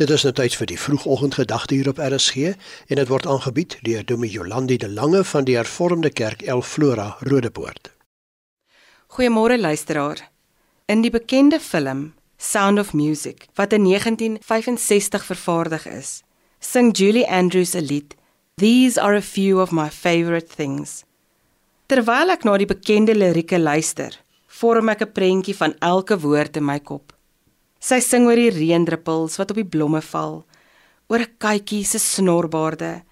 Dit is nou tyd vir die vroegoggendgedagte hier op RSG en dit word aangebied deur Dominee Jolandi de Lange van die Hervormde Kerk El Flora Rodepoort. Goeiemôre luisteraar. In die bekende film Sound of Music wat in 1965 vervaardig is, sing Julie Andrews 'n lied These are a few of my favorite things. Terwyl ek na die bekende lirieke luister, vorm ek 'n prentjie van elke woord in my kop. Sy sing oor die reendruppels wat op die blomme val, oor 'n katjie se snorbaarde.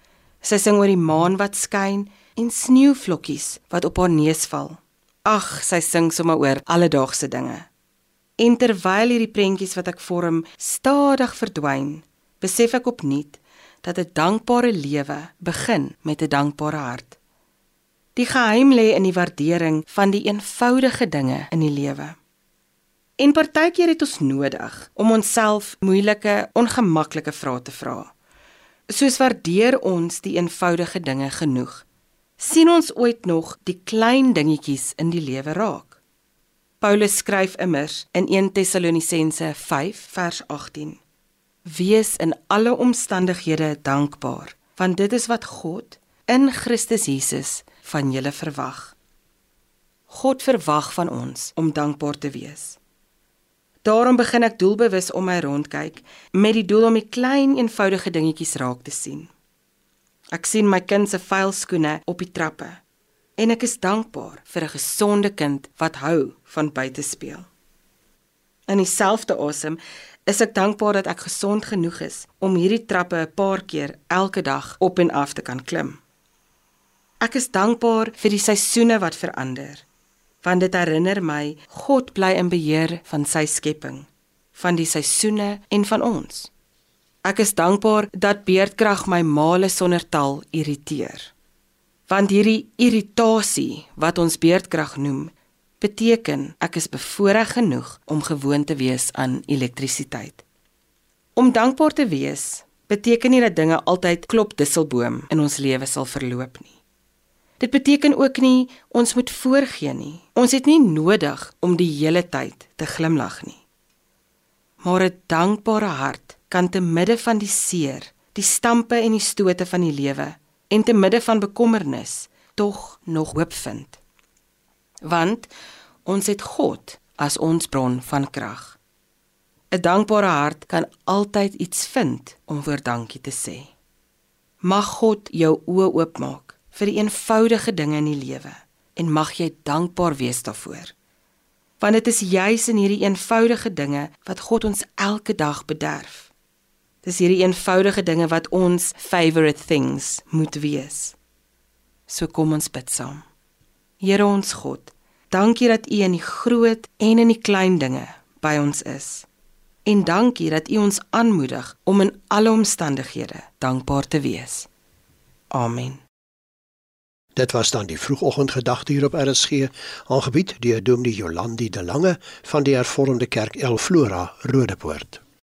Sy sing oor die maan wat skyn en sneeuvlokkies wat op haar neus val. Ag, sy sing sommer oor alledaagse dinge. En terwyl hierdie prentjies wat ek vorm stadig verdwyn, besef ek opnuut dat 'n dankbare lewe begin met 'n dankbare hart. Die geheim lê in die waardering van die eenvoudige dinge in die lewe. En partykeer het ons nodig om onsself moeilike, ongemaklike vrae te vra. Soos waardeer ons die eenvoudige dinge genoeg? sien ons ooit nog die klein dingetjies in die lewe raak? Paulus skryf immers in 1 Tessalonisense 5 vers 18: Wees in alle omstandighede dankbaar, want dit is wat God in Christus Jesus van julle verwag. God verwag van ons om dankbaar te wees. Daarom begin ek doelbewus om my rondkyk met die doel om die klein eenvoudige dingetjies raak te sien. Ek sien my kind se vuil skoene op die trappe en ek is dankbaar vir 'n gesonde kind wat hou van buite speel. In dieselfde asem is ek dankbaar dat ek gesond genoeg is om hierdie trappe 'n paar keer elke dag op en af te kan klim. Ek is dankbaar vir die seisoene wat verander want dit herinner my God bly in beheer van sy skepping, van die seisoene en van ons. Ek is dankbaar dat beerdkrag my male sonder tal irriteer. Want hierdie irritasie wat ons beerdkrag noem, beteken ek is bevoorreg genoeg om gewoon te wees aan elektrisiteit. Om dankbaar te wees beteken nie dat dinge altyd klop disselboom in ons lewe sal verloop nie. Dit beteken ook nie ons moet voorgee nie. Ons het nie nodig om die hele tyd te glimlag nie. Maar 'n dankbare hart kan te midde van die seer, die stampe en die stote van die lewe en te midde van bekommernis tog nog hoop vind. Want ons het God as ons bron van krag. 'n Dankbare hart kan altyd iets vind om voor dankie te sê. Mag God jou oë oopmaak vir die eenvoudige dinge in die lewe en mag jy dankbaar wees daarvoor. Want dit is juis in hierdie eenvoudige dinge wat God ons elke dag bederf. Dis hierdie eenvoudige dinge wat ons favorite things moet wees. So kom ons bid saam. Here ons God, dankie dat U in die groot en in die klein dinge by ons is. En dankie dat U ons aanmoedig om in alle omstandighede dankbaar te wees. Amen. Dit was dan die vroegoggendgedagte hier op RSG, aangebied deur Dominee Jolandi de Lange van die Hervormde Kerk El Flora Rodepoort.